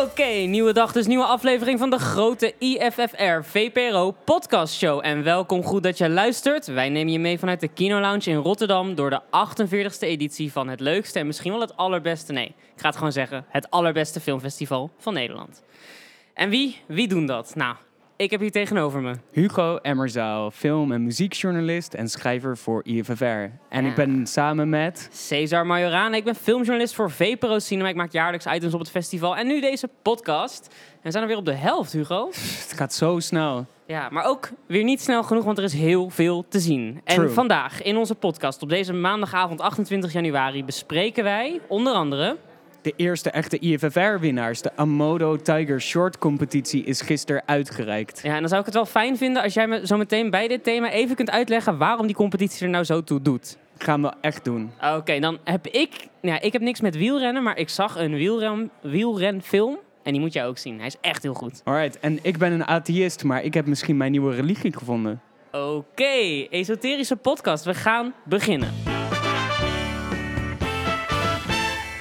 Oké, nieuwe dag, dus nieuwe aflevering van de grote IFFR VPRO podcast show. En welkom, goed dat je luistert. Wij nemen je mee vanuit de Kino Lounge in Rotterdam door de 48e editie van het leukste en misschien wel het allerbeste, nee, ik ga het gewoon zeggen, het allerbeste filmfestival van Nederland. En wie? Wie doen dat? Nou, ik heb hier tegenover me. Hugo Emmerzaal, film- en muziekjournalist en schrijver voor IFFR. En Ja. ik ben samen met... Cesar Majorana, ik ben filmjournalist voor VPRO Cinema. Ik maak jaarlijks items op het festival en nu deze podcast. En we zijn er weer op de helft, Hugo. Het gaat zo snel. Ja, maar ook weer niet snel genoeg, want er is heel veel te zien. En True. vandaag in onze podcast op deze maandagavond 28 januari bespreken wij onder andere... De eerste echte IFFR-winnaars, de Amodo Tiger Short competitie, is gisteren uitgereikt. Ja, en dan zou ik het wel fijn vinden als jij me zo meteen bij dit thema even kunt uitleggen waarom die competitie er nou zo toe doet. Gaan we echt doen. Oké, dan heb ik... Ja, ik heb niks met wielrennen, maar ik zag een wielren, wielrenfilm. En die moet jij ook zien. Hij is echt heel goed. Alright, en ik ben een atheïst, maar ik heb misschien mijn nieuwe religie gevonden. Oké, esoterische podcast. We gaan beginnen.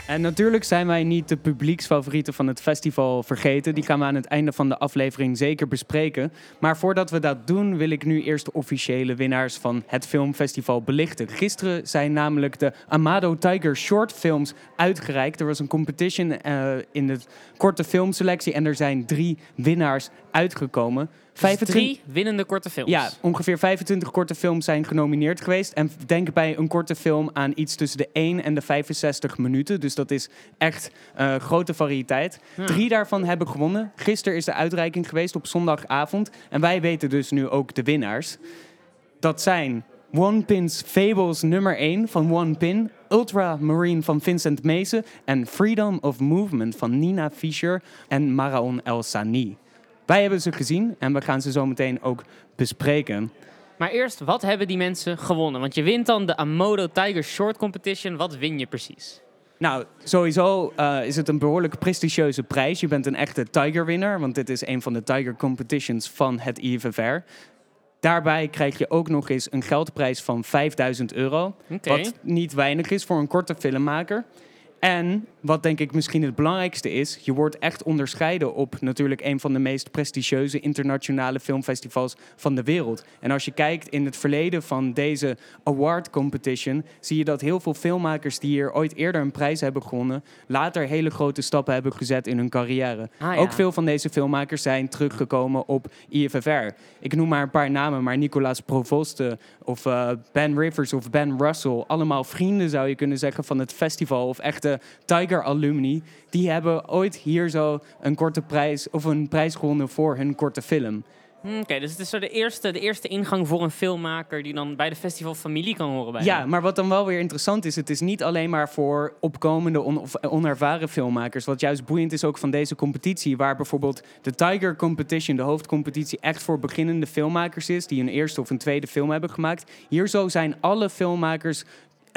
En natuurlijk zijn wij niet de publieksfavorieten van het festival vergeten. Die gaan we aan het einde van de aflevering zeker bespreken. Maar voordat we dat doen, wil ik nu eerst de officiële winnaars van het filmfestival belichten. Gisteren zijn namelijk de Amado Tiger Short Films uitgereikt. Er was een competition eh, in de korte filmselectie en er zijn drie winnaars uitgekomen. Dus drie winnende korte films. Ja, ongeveer 25 korte films zijn genomineerd geweest. En denk bij een korte film aan iets tussen de 1 en de 65 minuten. Dus dat is echt eh, grote variëteit. Ja. Drie daarvan hebben gewonnen. Gisteren is de uitreiking geweest op zondagavond. En wij weten dus nu ook de winnaars. Dat zijn One Pin's Fables nummer 1 van One Pin. Ultramarine van Vincent Meesen. En Freedom of Movement van Nina Fischer en Maraon El Sani. Wij hebben ze gezien en we gaan ze zo meteen ook bespreken. Maar eerst, wat hebben die mensen gewonnen? Want je wint dan de Amodo Tiger Short Competition. Wat win je precies? Nou, sowieso eh, is het een behoorlijk prestigieuze prijs. Je bent een echte Tiger-winner, want dit is een van de Tiger Competitions van het IFFR. Daarbij krijg je ook nog eens een geldprijs van 5000 euro. Wat niet weinig is voor een korte filmmaker. En wat denk ik misschien het belangrijkste is, je wordt echt onderscheiden op natuurlijk een van de meest prestigieuze internationale filmfestivals van de wereld. En als je kijkt in het verleden van deze award competition, zie je dat heel veel filmmakers die hier ooit eerder een prijs hebben gewonnen, later hele grote stappen hebben gezet in hun carrière. Ah, ja. Ook veel van deze filmmakers zijn teruggekomen op IFFR. Ik noem maar een paar namen, maar Nicolas Provoste of eh, Ben Rivers of Ben Russell. Allemaal vrienden zou je kunnen zeggen van het festival of echte Tiger alumni. Die hebben ooit hier zo een korte prijs of een prijs gewonnen voor hun korte film. Hm, Oké, dus het is zo de eerste, de eerste ingang voor een filmmaker die dan bij de festivalfamilie kan horen bij. Ja, maar wat dan wel weer interessant is, het is niet alleen maar voor opkomende on- of onervaren filmmakers. Wat juist boeiend is ook van deze competitie, waar bijvoorbeeld de Tiger Competition, de hoofdcompetitie, echt voor beginnende filmmakers is, die een eerste of een tweede film hebben gemaakt. Hier zo zijn alle filmmakers.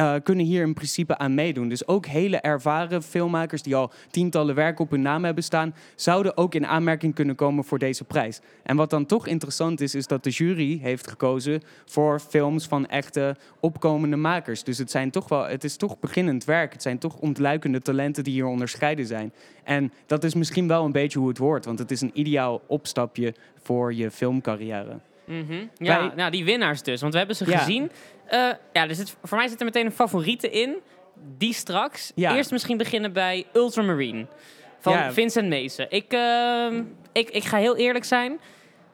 Eh, kunnen hier in principe aan meedoen. Dus ook hele ervaren filmmakers die al tientallen werken op hun naam hebben staan, zouden ook in aanmerking kunnen komen voor deze prijs. En wat dan toch interessant is, is dat de jury heeft gekozen voor films van echte opkomende makers. Dus het, zijn toch wel, het is toch beginnend werk. Het zijn toch ontluikende talenten die hier onderscheiden zijn. En dat is misschien wel een beetje hoe het hoort, want het is een ideaal opstapje voor je filmcarrière. Mhm. ja nou, die winnaars dus. Want we hebben ze Ja. gezien. Eh, ja, er zit, voor mij zit er meteen een favoriete in. Die straks. Ja. Eerst misschien beginnen bij Ultramarine. Van Ja. Vincent Meesen. Ik, ehm, ik, ik ga heel eerlijk zijn.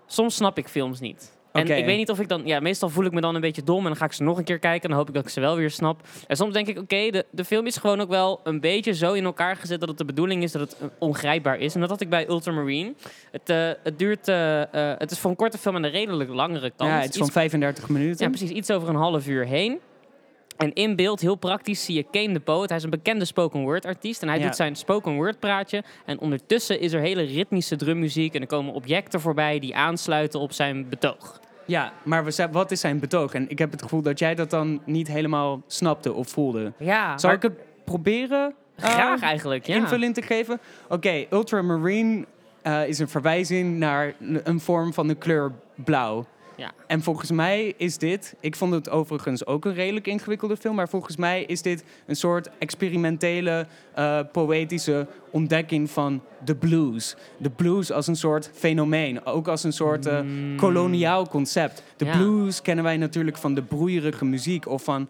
Soms snap ik films niet. En ik weet niet of ik dan... Ja, meestal voel ik me dan een beetje dom. En dan ga ik ze nog een keer kijken. En dan hoop ik dat ik ze wel weer snap. En soms denk ik, oké, de, de film is gewoon ook wel een beetje zo in elkaar gezet... dat het de bedoeling is dat het eh, ongrijpbaar is. En dat had ik bij Ultramarine. Het, eh, het duurt... eh, het is voor een korte film aan de redelijk langere kant. ja, het is Iets van 35 minuten. ja, precies. Iets over een half uur heen. En in beeld, heel praktisch, zie je Kane de Poet. Hij is een bekende spoken word artiest. En hij Ja. doet zijn spoken word praatje. En ondertussen is er hele ritmische drummuziek. En er komen objecten voorbij die aansluiten op zijn betoog. Ja, maar we zei- wat is zijn betoog? En ik heb het gevoel dat jij dat dan niet helemaal snapte of voelde. Ja, Zou ik het proberen? graag eh, eigenlijk. Ja. invulling te geven? Oké, ultramarine eh, is een verwijzing naar een vorm van de kleur blauw. Ja. En volgens mij is dit, ik vond het overigens ook een redelijk ingewikkelde film, maar volgens mij is dit een soort experimentele, uh, poëtische ontdekking van de blues. De blues als een soort fenomeen, ook als een soort uh, koloniaal concept. De Ja. blues kennen wij natuurlijk van de broeierige muziek of van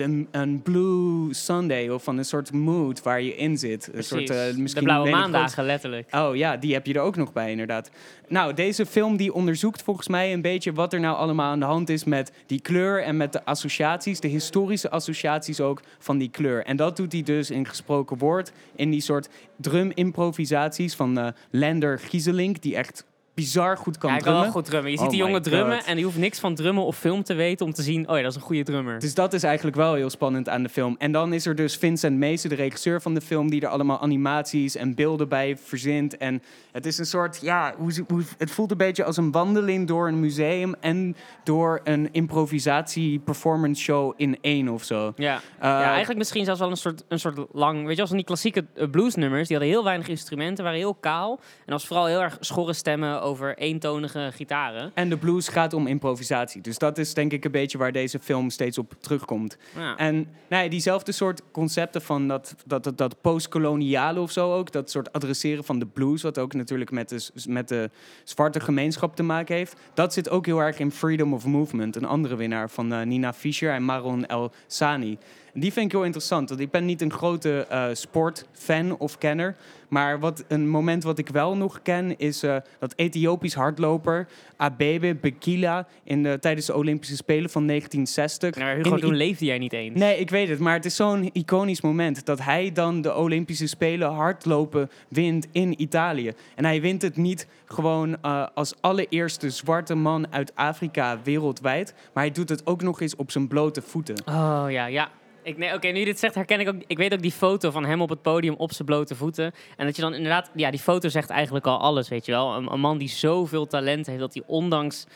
een, een blue Sunday of van een soort mood waar je in zit. Een Precies. soort, uh, misschien de blauwe maandagen, letterlijk. Oh ja, die heb je er ook nog bij, inderdaad. Nou, deze film die onderzoekt volgens mij een beetje wat er nou allemaal aan de hand is met die kleur en met de associaties, de historische associaties ook van die kleur. En dat doet hij dus in gesproken woord, in die soort drum-improvisaties van eh Lander Gieselink, die echt bizar goed kan Ja, hij kan drummen. wel goed drummen. Je Oh ziet die my jongen drummen God. en die hoeft niks van drummen of film te weten om te zien, oh ja, dat is een goede drummer. Dus dat is eigenlijk wel heel spannend aan de film. En dan is er dus Vincent Meese, de regisseur van de film, die er allemaal animaties en beelden bij verzint. En het is een soort, ja, hoe, ze- hoe, het voelt een beetje als een wandeling door een museum en door een improvisatie-performance show in één of zo. Ja. Eh, ja, eigenlijk misschien zelfs wel een soort, een soort lang... Weet je, als van die klassieke eh, bluesnummers, die hadden heel weinig instrumenten, waren heel kaal. En was vooral heel erg schorre stemmen over eentonige gitaren. En de blues gaat om improvisatie. Dus dat is denk ik een beetje waar deze film steeds op terugkomt. Ja. En nou ja, diezelfde soort concepten van dat, dat, dat, dat postkoloniale of zo ook. Dat soort adresseren van de blues, wat ook natuurlijk met de, met de zwarte gemeenschap te maken heeft. Dat zit ook heel erg in Freedom of Movement, een andere winnaar van eh, Nina Fischer en Maron El Sani. En die vind ik heel interessant, want ik ben niet een grote eh, sportfan of kenner. Maar wat, een moment wat ik wel nog ken is eh, dat Ethiopisch hardloper Abebe Bekila in de, tijdens de Olympische Spelen van 1960. Nou, Hugo, in toen leefde jij niet eens. Nee, ik weet het, maar het is zo'n iconisch moment dat hij dan de Olympische Spelen hardlopen wint in Italië. En hij wint het niet gewoon eh, als allereerste zwarte man uit Afrika wereldwijd, maar hij doet het ook nog eens op zijn blote voeten. Oh ja, ja. Ik, nee, Oké, nu je dit zegt, herken ik ook. Ik weet ook die foto van hem op het podium op zijn blote voeten. En dat je dan inderdaad, ja, die foto zegt eigenlijk al alles, weet je wel. Een, een man die zoveel talent heeft dat hij ondanks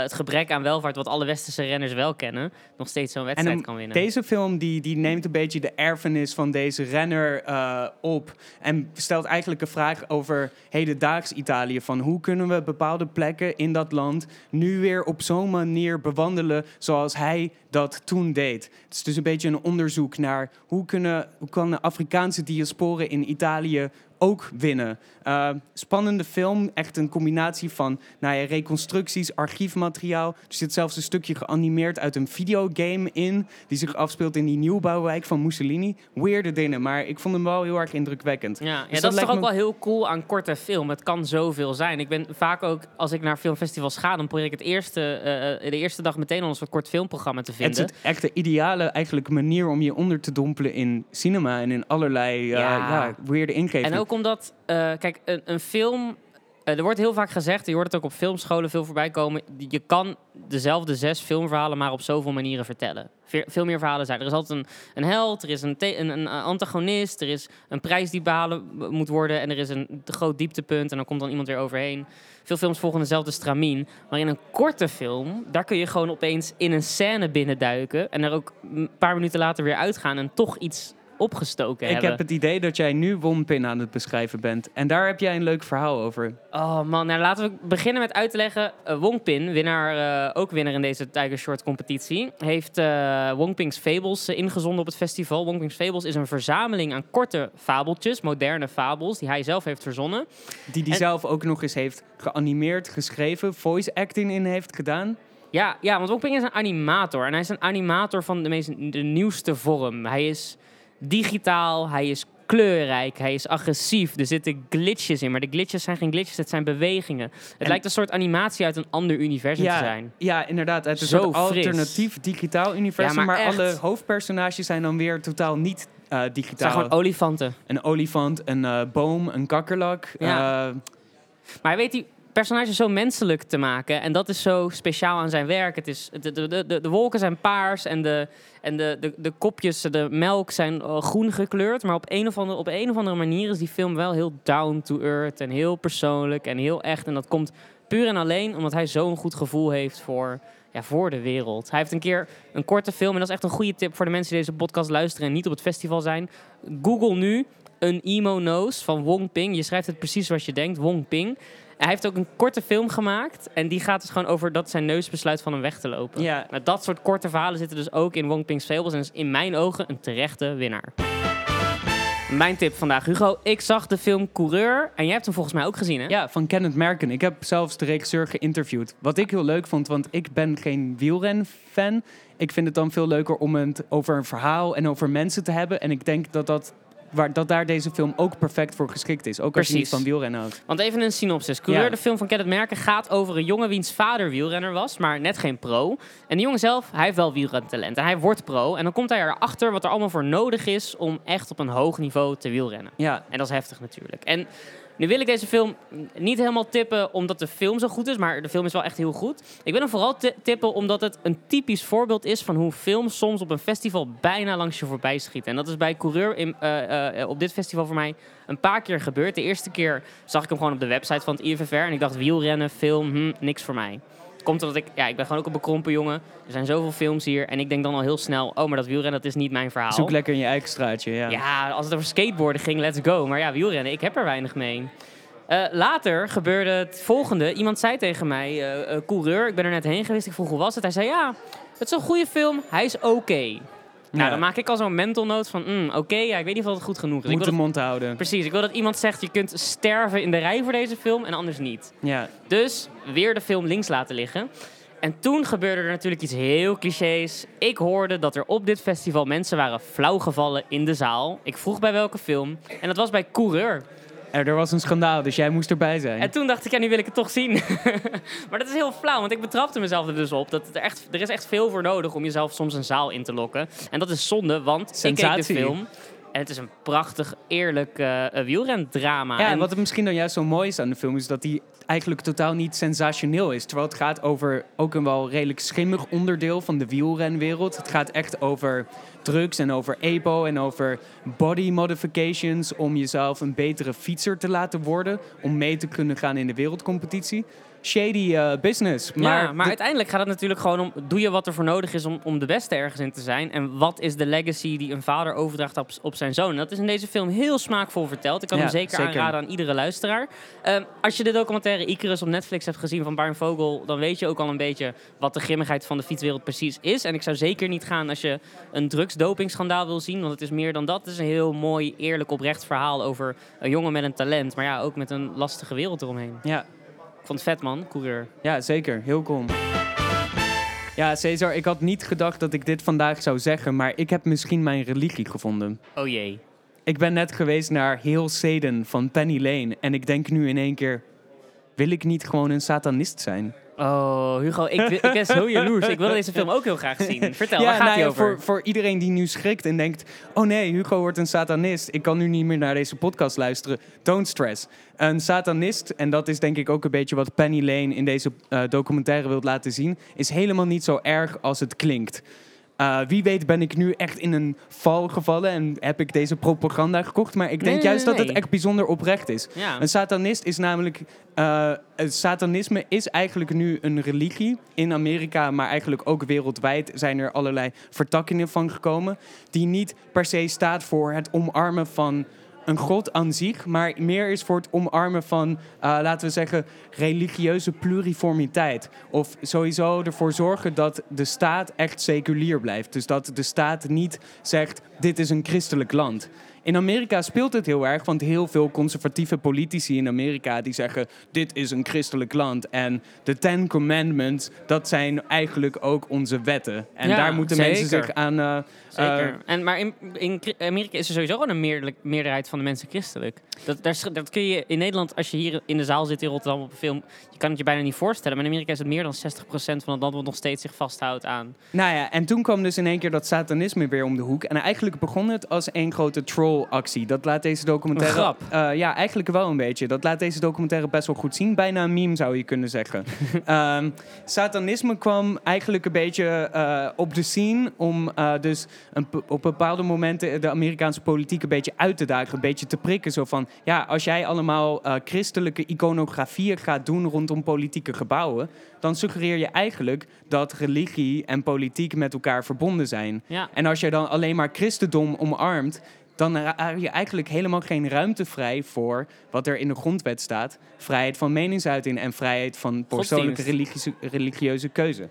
het gebrek aan welvaart, wat alle westerse renners wel kennen, nog steeds zo'n wedstrijd kan winnen. Deze film die, die neemt een beetje de erfenis van deze renner eh, op. En stelt eigenlijk een vraag over hedendaags Italië. Van hoe kunnen we bepaalde plekken in dat land nu weer op zo'n manier bewandelen zoals hij dat toen deed. Het is dus een beetje een onderzoek naar hoe, kunnen, hoe kan de Afrikaanse diasporen in Italië ook winnen. Eh, spannende film, echt een combinatie van nou ja, reconstructies, archiefmateriaal. Er zit zelfs een stukje geanimeerd uit een videogame in, die zich afspeelt in die nieuwbouwwijk van Mussolini. Weirde dingen, maar ik vond hem wel heel erg indrukwekkend. Ja, ja Dus dat, is toch ook me- wel heel cool aan korte film. Het kan zoveel zijn. Ik ben vaak ook, als ik naar filmfestivals ga, dan probeer ik het eerste, eh, de eerste dag meteen al een soort kort filmprogramma te Het vinden. is het echt de ideale eigenlijk manier om je onder te dompelen in cinema en in allerlei eh Ja. ja. weirde ingevingen. En ook omdat, eh, kijk, een, een film. eh, er wordt heel vaak gezegd, je hoort het ook op filmscholen veel voorbij komen. Je kan dezelfde zes filmverhalen maar op zoveel manieren vertellen. Ve- veel meer verhalen zijn. Er is altijd een, een held, er is een, een, een antagonist, er is een prijs die behalen moet worden. en er is een groot dieptepunt en dan komt dan iemand weer overheen. Veel films volgen dezelfde stramien. Maar in een korte film, daar kun je gewoon opeens in een scène binnenduiken. en er ook een paar minuten later weer uitgaan en toch iets opgestoken ik hebben. heb het idee dat jij nu Wonpin aan het beschrijven bent. En daar heb jij een leuk verhaal over. Oh man, nou laten we beginnen met uit te leggen. Eh, Wong Pin, winnaar, eh, ook winnaar in deze Tiger Short competitie, heeft eh Wong Ping's Fables ingezonden op het festival. Wong Ping's Fables is een verzameling aan korte fabeltjes, moderne fabels, die hij zelf heeft verzonnen. Die En- zelf ook nog eens heeft geanimeerd, geschreven, voice acting in heeft gedaan. Ja, ja, want Wong Ping is een animator. En hij is een animator van de, meest, de nieuwste vorm. Hij is digitaal, hij is kleurrijk, hij is agressief. Er zitten glitches in, maar de glitches zijn geen glitches, het zijn bewegingen. Het En- lijkt een soort animatie uit een ander universum te zijn. ja, inderdaad. Het is Zo een alternatief digitaal universum. Ja, maar alle hoofdpersonages zijn dan weer totaal niet eh, Het digitaal. zijn gewoon olifanten. Een olifant, een eh, boom, een kakkerlak. Ja. eh, Maar weet die personages zo menselijk te maken. En dat is zo speciaal aan zijn werk. Het is, de, de, de, de wolken zijn paars en de, en de, de, de kopjes, de melk zijn eh, groen gekleurd. Maar op een, of andere, op een of andere manier is die film wel heel down to earth. En heel persoonlijk en heel echt. En dat komt puur en alleen omdat hij zo'n goed gevoel heeft voor, ja, voor de wereld. Hij heeft een keer een korte film. En dat is echt een goede tip voor de mensen die deze podcast luisteren en niet op het festival zijn. Google nu Een Emo Nose van Wong Ping. Je schrijft het precies zoals je denkt, Wong Ping. Hij heeft ook een korte film gemaakt. En die gaat dus gewoon over dat zijn neus besluit van hem weg te lopen. Ja. Nou, dat soort korte verhalen zitten dus ook in Wong Ping's Fables. En is in mijn ogen een terechte winnaar. Mijn tip vandaag, Hugo. Ik zag de film Coureur. En jij hebt hem volgens mij ook gezien, hè? Ja, van Kenneth Merken. Ik heb zelfs de regisseur geïnterviewd. Wat ik heel leuk vond, want ik ben geen wielren-fan. Ik vind het dan veel leuker om het over een verhaal en over mensen te hebben. En ik denk dat, dat, waar, dat daar deze film ook perfect voor geschikt is. Ook als je niet van wielrennen houdt. Want even een synopsis. Coureur, Ja. de film van Kenneth Merken, gaat over een jongen wiens vader wielrenner was, maar net geen pro. En die jongen zelf, hij heeft wel wielrentalent en hij wordt pro. En dan komt hij erachter wat er allemaal voor nodig is om echt op een hoog niveau te wielrennen. Ja, En dat is heftig natuurlijk. En nu wil ik deze film niet helemaal tippen omdat de film zo goed is, maar de film is wel echt heel goed. Ik wil hem vooral ti- tippen omdat het een typisch voorbeeld is van hoe films soms op een festival bijna langs je voorbij schieten. En dat is bij Coureur in, eh, eh, op dit festival voor mij een paar keer gebeurd. De eerste keer zag ik hem gewoon op de website van het IFFR en ik dacht wielrennen, film, hm, niks voor mij. Komt omdat ik, ja, ik ben gewoon ook een bekrompen jongen. Er zijn zoveel films hier en ik denk dan al heel snel, oh, maar dat wielrennen, dat is niet mijn verhaal. zoek lekker in je eigen straatje. Ja. Ja, als het over skateboarden ging, let's go. Maar ja, wielrennen, ik heb er weinig mee. Eh, later gebeurde het volgende. Iemand zei tegen mij, eh, coureur, ik ben er net heen geweest. Ik vroeg hoe was het. Hij zei, ja, het is een goede film. Hij is oké. Nou, dan maak ik al zo'n mental note van, mm, oké, ja, ik weet niet of het goed genoeg is. Ik Moet wil de dat- mond houden. precies, ik wil dat iemand zegt, je kunt sterven in de rij voor deze film en anders niet. Ja. Dus weer de film links laten liggen. En toen gebeurde er natuurlijk iets heel clichés. Ik hoorde dat er op dit festival mensen waren flauwgevallen in de zaal. Ik vroeg bij welke film. En dat was bij Coureur. Er, er was een schandaal, dus jij moest erbij zijn. En toen dacht ik, ja, nu wil ik het toch zien. maar dat is heel flauw, want ik betrapte mezelf er dus op. Dat er, echt, er is echt veel voor nodig om jezelf soms een zaal in te lokken. En dat is zonde, want ik keek de Sensatie. film. En het is een prachtig, eerlijk eh, wielrendrama. Ja, en wat het misschien dan juist zo mooi is aan de film, is dat die eigenlijk totaal niet sensationeel is. Terwijl het gaat over ook een wel redelijk schimmig onderdeel van de wielrenwereld. Het gaat echt over drugs en over EPO en over body modifications om jezelf een betere fietser te laten worden. Om mee te kunnen gaan in de wereldcompetitie. Shady eh, business. Maar, ja, maar de- uiteindelijk gaat het natuurlijk gewoon om... doe je wat er voor nodig is om, om de beste ergens in te zijn? En wat is de legacy die een vader overdraagt op, op zijn zoon? Dat is in deze film heel smaakvol verteld. Ik kan Ja, hem zeker, zeker. aanraden aan iedere luisteraar. Ehm, als je de documentaire Icarus op Netflix hebt gezien van Barn Vogel... dan weet je ook al een beetje wat de grimmigheid van de fietswereld precies is. En ik zou zeker niet gaan als je een drugsdopingschandaal wil zien... want het is meer dan dat. Het is een heel mooi, eerlijk, oprecht verhaal over een jongen met een talent... maar ja, ook met een lastige wereld eromheen. ja, vond het vet, man, coureur. Ja, zeker. Heel cool. Ja, Cesar, ik had niet gedacht dat ik dit vandaag zou zeggen, maar ik heb misschien mijn religie gevonden. Oh jee. Ik ben net geweest naar Heel Seden van Penny Lane en ik denk nu in één keer, wil ik niet gewoon een satanist zijn? Oh, Hugo, ik, ik ben zo jaloers. Ik wil deze film ook heel graag zien. Vertel, waar gaat nou die over? Voor, voor iedereen die nu schrikt en denkt, oh nee, Hugo wordt een satanist. Ik kan nu niet meer naar deze podcast luisteren. Don't stress. Een satanist, en dat is denk ik ook een beetje wat Penny Lane in deze eh, documentaire wil laten zien, is helemaal niet zo erg als het klinkt. Eh, wie weet ben ik nu echt in een val gevallen en heb ik deze propaganda gekocht. Maar ik denk Nee, nee, juist dat het echt bijzonder oprecht is. Ja. Een satanist is namelijk. het satanisme is eigenlijk nu een religie in Amerika, maar eigenlijk ook wereldwijd zijn er allerlei vertakkingen van gekomen. Die niet per se staat voor het omarmen van een god aan zich, maar meer is voor het omarmen van, eh, laten we zeggen, religieuze pluriformiteit. Of sowieso ervoor zorgen dat de staat echt seculier blijft. Dus dat de staat niet zegt, dit is een christelijk land. In Amerika speelt het heel erg, want heel veel conservatieve politici in Amerika die zeggen: dit is een christelijk land en de Ten Commandments, dat zijn eigenlijk ook onze wetten. En Ja, daar moeten mensen zich aan. eh, Zeker. en, maar in, in Amerika is er sowieso gewoon een meerderheid van de mensen christelijk. Dat, daar, dat kun je in Nederland, als je hier in de zaal zit in Rotterdam op een film, je kan het je bijna niet voorstellen. Maar in Amerika is het meer dan 60% van het land wat nog steeds zich vasthoudt aan. Nou ja, en toen kwam dus in één keer dat satanisme weer om de hoek. En eigenlijk begon het als één grote trollactie. Dat laat deze documentaire... Een grap. Eh, ja, eigenlijk wel een beetje. Dat laat deze documentaire best wel goed zien. Bijna een meme zou je kunnen zeggen. Ehm, satanisme kwam eigenlijk een beetje eh, op de scene... om eh, dus een, op bepaalde momenten de Amerikaanse politiek een beetje uit te dagen. Een beetje te prikken. Zo van, ja, als jij allemaal christelijke iconografieën gaat doen rondom politieke gebouwen... dan suggereer je eigenlijk dat religie en politiek met elkaar verbonden zijn. Ja. En als jij dan alleen maar christendom omarmt, dan heb je eigenlijk helemaal geen ruimte vrij voor wat er in de grondwet staat. Vrijheid van meningsuiting en vrijheid van persoonlijke religieuze, religieuze keuze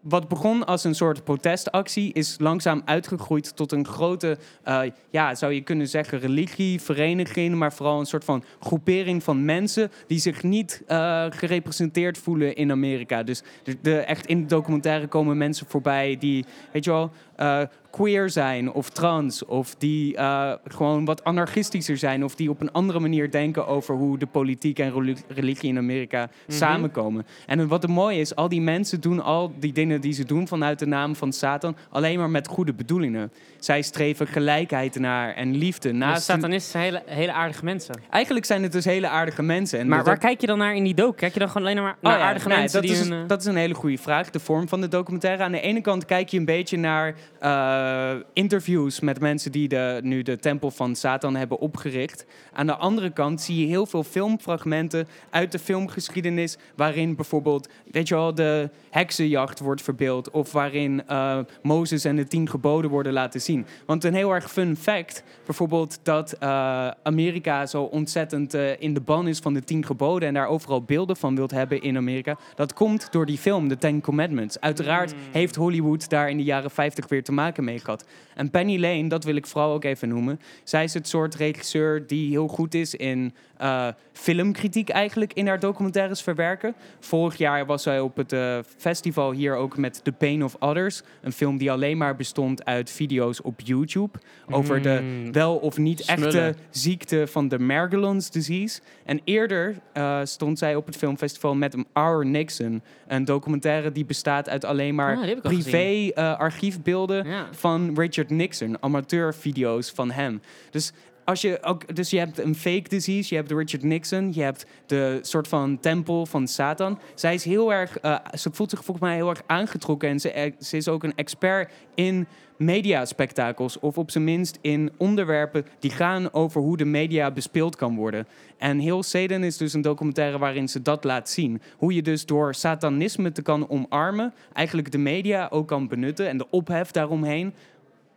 wat begon als een soort protestactie, is langzaam uitgegroeid tot een grote, uh, ja, zou je kunnen zeggen, religie, vereniging, maar vooral een soort van groepering van mensen die zich niet uh, gerepresenteerd voelen in Amerika. Dus de, de, echt in de documentaire komen mensen voorbij die, weet je wel, uh, queer zijn of trans of die uh, gewoon wat anarchistischer zijn of die op een andere manier denken over hoe de politiek en religie in Amerika mhm. samenkomen. En wat het mooie is, al die mensen doen al die dingen die ze doen vanuit de naam van Satan alleen maar met goede bedoelingen. Zij streven gelijkheid naar en liefde. Naast satanisten zijn hele, hele aardige mensen. Eigenlijk zijn het dus hele aardige mensen. En maar waar kijk je dan naar in die dook? Kijk je dan gewoon alleen maar naar oh aardige mensen? Dat, die is, dat is een hele goede vraag. De vorm van de documentaire. Aan de ene kant kijk je een beetje naar uh, interviews met mensen die de, nu de Tempel van Satan hebben opgericht. Aan de andere kant zie je heel veel filmfragmenten uit de filmgeschiedenis. waarin bijvoorbeeld, weet je wel, de heksenjacht wordt verbeeld. of waarin uh, Mozes en de tien geboden worden laten zien. Want een heel erg fun fact, bijvoorbeeld dat uh, Amerika zo ontzettend in de ban is van de tien geboden. en daar overal beelden van wilt hebben in Amerika. dat komt door die film, The Ten Commandments. Uiteraard hmm. heeft Hollywood daar in de jaren 50 weer te maken mee gehad. En Penny Lane, dat wil ik vooral ook even noemen. Zij is het soort regisseur die heel goed is in uh, filmkritiek eigenlijk in haar documentaires verwerken. Vorig jaar was zij op het uh, festival hier ook met The Pain of Others. Een film die alleen maar bestond uit video's op YouTube. Over de mm. wel of niet echte ziekte van de Mergelons disease. En eerder uh, stond zij op het filmfestival met Our Nixon. Een documentaire die bestaat uit alleen maar ah, privé archiefbeelden van Richard Nixon. Amateurvideo's van hem. Dus als je ook, dus je hebt een fake disease, je hebt Richard Nixon, je hebt de soort van tempel van Satan. Zij is heel erg, uh, ze voelt zich volgens mij heel erg aangetrokken en ze, ze is ook een expert in mediaspectakels of op zijn minst in onderwerpen die gaan over hoe de media bespeeld kan worden. En heel Satan is dus een documentaire waarin ze dat laat zien. Hoe je dus door satanisme te kan omarmen, eigenlijk de media ook kan benutten en de ophef daaromheen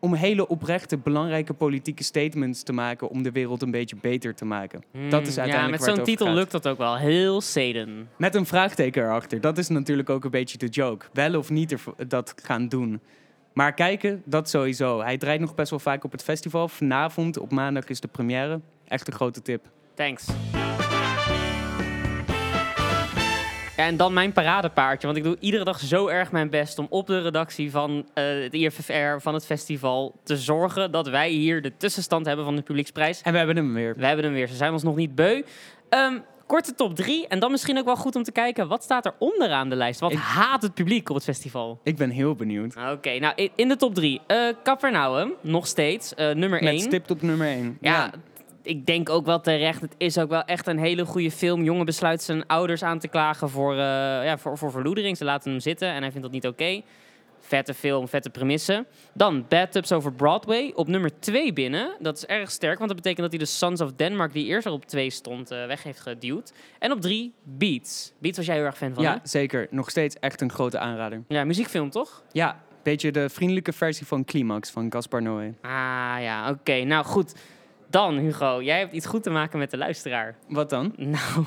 om hele oprechte, belangrijke politieke statements te maken om de wereld een beetje beter te maken. Hmm, dat is uiteindelijk ja, met zo'n titel lukt dat ook wel. Heel Seden. Met een vraagteken erachter. Dat is natuurlijk ook een beetje de joke. Wel of niet dat gaan doen. Maar kijken, dat sowieso. Hij draait nog best wel vaak op het festival. Vanavond op maandag is de première. Echt een grote tip. Thanks. En dan mijn paradepaardje. Want ik doe iedere dag zo erg mijn best om op de redactie van uh, het IFFR, van het festival, te zorgen dat wij hier de tussenstand hebben van de publieksprijs. En we hebben hem weer. We hebben hem weer. Ze zijn ons nog niet beu. Um, korte top drie. En dan misschien ook wel goed om te kijken, wat staat er onderaan de lijst? Wat haat het publiek op het festival? Ik ben heel benieuwd. Oké, nou in de top drie. Uh, nog steeds, uh, nummer Met één. stipt op nummer één. ja ik denk ook wel terecht. Het is ook wel echt een hele goede film. Jongen besluit zijn ouders aan te klagen voor, uh, ja, voor, voor verloedering. Ze laten hem zitten en hij vindt dat niet oké. Vette film, vette premisse. Dan Bad Tubs over Broadway. Op nummer 2 binnen. Dat is erg sterk, want dat betekent dat hij de Sons of Denmark, die eerst al op 2 stond, uh, weg heeft geduwd. En op 3 Beats. Beats was jij heel erg fan van, Ja, zeker. Nog steeds echt een grote aanrader. Ja, muziekfilm toch? Ja, beetje de vriendelijke versie van Climax van Gaspar Noé. Ah ja, oké. Nou goed. Dan, Hugo, jij hebt iets goed te maken met de luisteraar. Wat dan? Nou,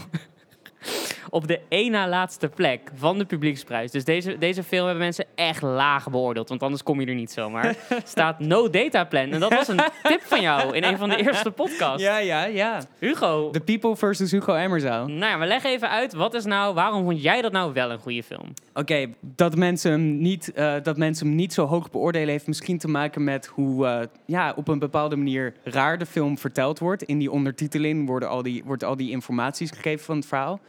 op de één na laatste plek van de publieksprijs. Dus deze, deze film hebben mensen echt laag beoordeeld. Want anders kom je er niet zomaar. staat No Data Plan. En dat was een tip van jou in een van de eerste podcasts. Ja, ja, ja. Hugo. The People versus Hugo Emmerzaal. Nou ja, maar leg even uit. Wat is nou, waarom vond jij dat nou wel een goede film? Oké, dat, mensen hem niet, uh, dat mensen hem niet zo hoog beoordelen... heeft misschien te maken met hoe uh, ja, op een bepaalde manier raar de film verteld wordt. In die ondertiteling worden al die, wordt al die informaties gegeven van het verhaal.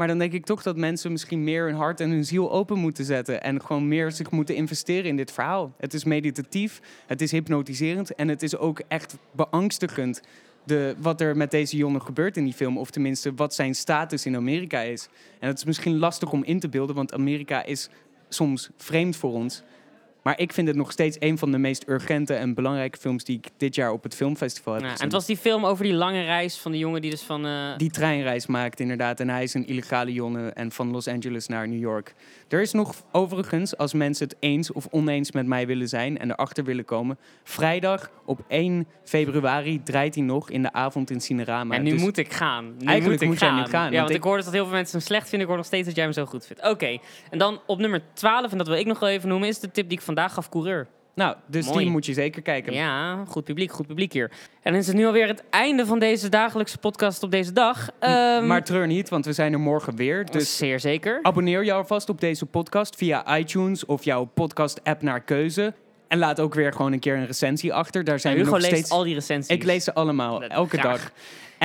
Maar dan denk ik toch dat mensen misschien meer hun hart en hun ziel open moeten zetten. En gewoon meer zich moeten investeren in dit verhaal. Het is meditatief, het is hypnotiserend en het is ook echt beangstigend. De, wat er met deze jongen gebeurt in die film. Of tenminste, wat zijn status in Amerika is. En het is misschien lastig om in te beelden, want Amerika is soms vreemd voor ons. Maar ik vind het nog steeds een van de meest urgente en belangrijke films die ik dit jaar op het filmfestival heb Ja, en gezien. het was die film over die lange reis van die jongen die dus van... eh, Die treinreis maakt inderdaad. En hij is een illegale jongen en van Los Angeles naar New York. Er is nog overigens, als mensen het eens of oneens met mij willen zijn en erachter willen komen. Vrijdag op 1 februari draait hij nog in de avond in Cinerama. en nu Dus moet ik gaan. Nu Eigenlijk moet ik moet jij nu gaan, Ja, want want ik, ik- hoorde dat heel veel mensen hem slecht vinden. Ik hoor nog steeds dat jij hem zo goed vindt. Oké, en dan op nummer 12, en dat wil ik nog wel even noemen, is de tip die ik vandaag gaf, Coureur. Nou, dus Mooi. die moet je zeker kijken. Ja, goed publiek, goed publiek hier. En dan is het nu alweer het einde van deze dagelijkse podcast op deze dag. Ehm, Maar treur niet, want we zijn er morgen weer. Dus zeer zeker. abonneer je alvast op deze podcast via iTunes of jouw podcast-app naar keuze. En laat ook weer gewoon een keer een recensie achter. Daar zijn Hugo nog leest steeds... al die recensies. Ik lees ze allemaal, elke dag.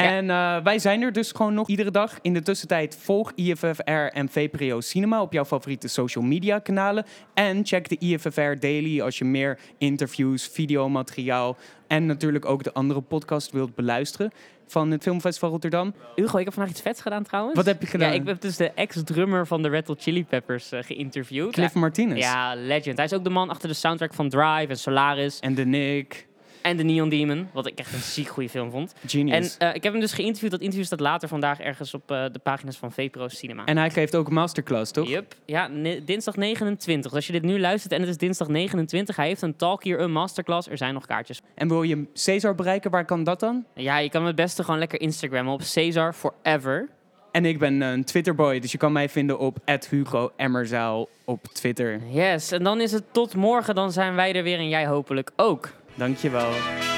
En eh, wij zijn er dus gewoon nog iedere dag. In de tussentijd volg IFFR en VPRO Cinema op jouw favoriete social media kanalen. En check de IFFR Daily als je meer interviews, videomateriaal... en natuurlijk ook de andere podcast wilt beluisteren van het Filmfestival Rotterdam. Hugo, ik heb vandaag iets vets gedaan trouwens. Wat heb je gedaan? Ja, ik heb dus de ex-drummer van de Red Hot Chili Peppers eh, geïnterviewd. Cliff Martinez. Ja, legend. Hij is ook de man achter de soundtrack van Drive en Solaris En de Nick. En The Neon Demon. Wat ik echt een ziek goede film vond. Genius. En eh, ik heb hem dus geïnterviewd. Dat interview staat later vandaag ergens op eh, de pagina's van VPRO Cinema. En hij geeft ook een masterclass, toch? Yup. Ja, dinsdag 29. Dus als je dit nu luistert en het is dinsdag 29, hij heeft een talk hier, een masterclass. Er zijn nog kaartjes. En wil je Cesar bereiken, waar kan dat dan? Ja, je kan het beste gewoon lekker Instagrammen op Cesar Forever. En ik ben een Twitterboy, dus je kan mij vinden op Hugo Emmerzaal op Twitter. Yes, en dan is het tot morgen. Dan zijn wij er weer en jij hopelijk ook. Dankjewel.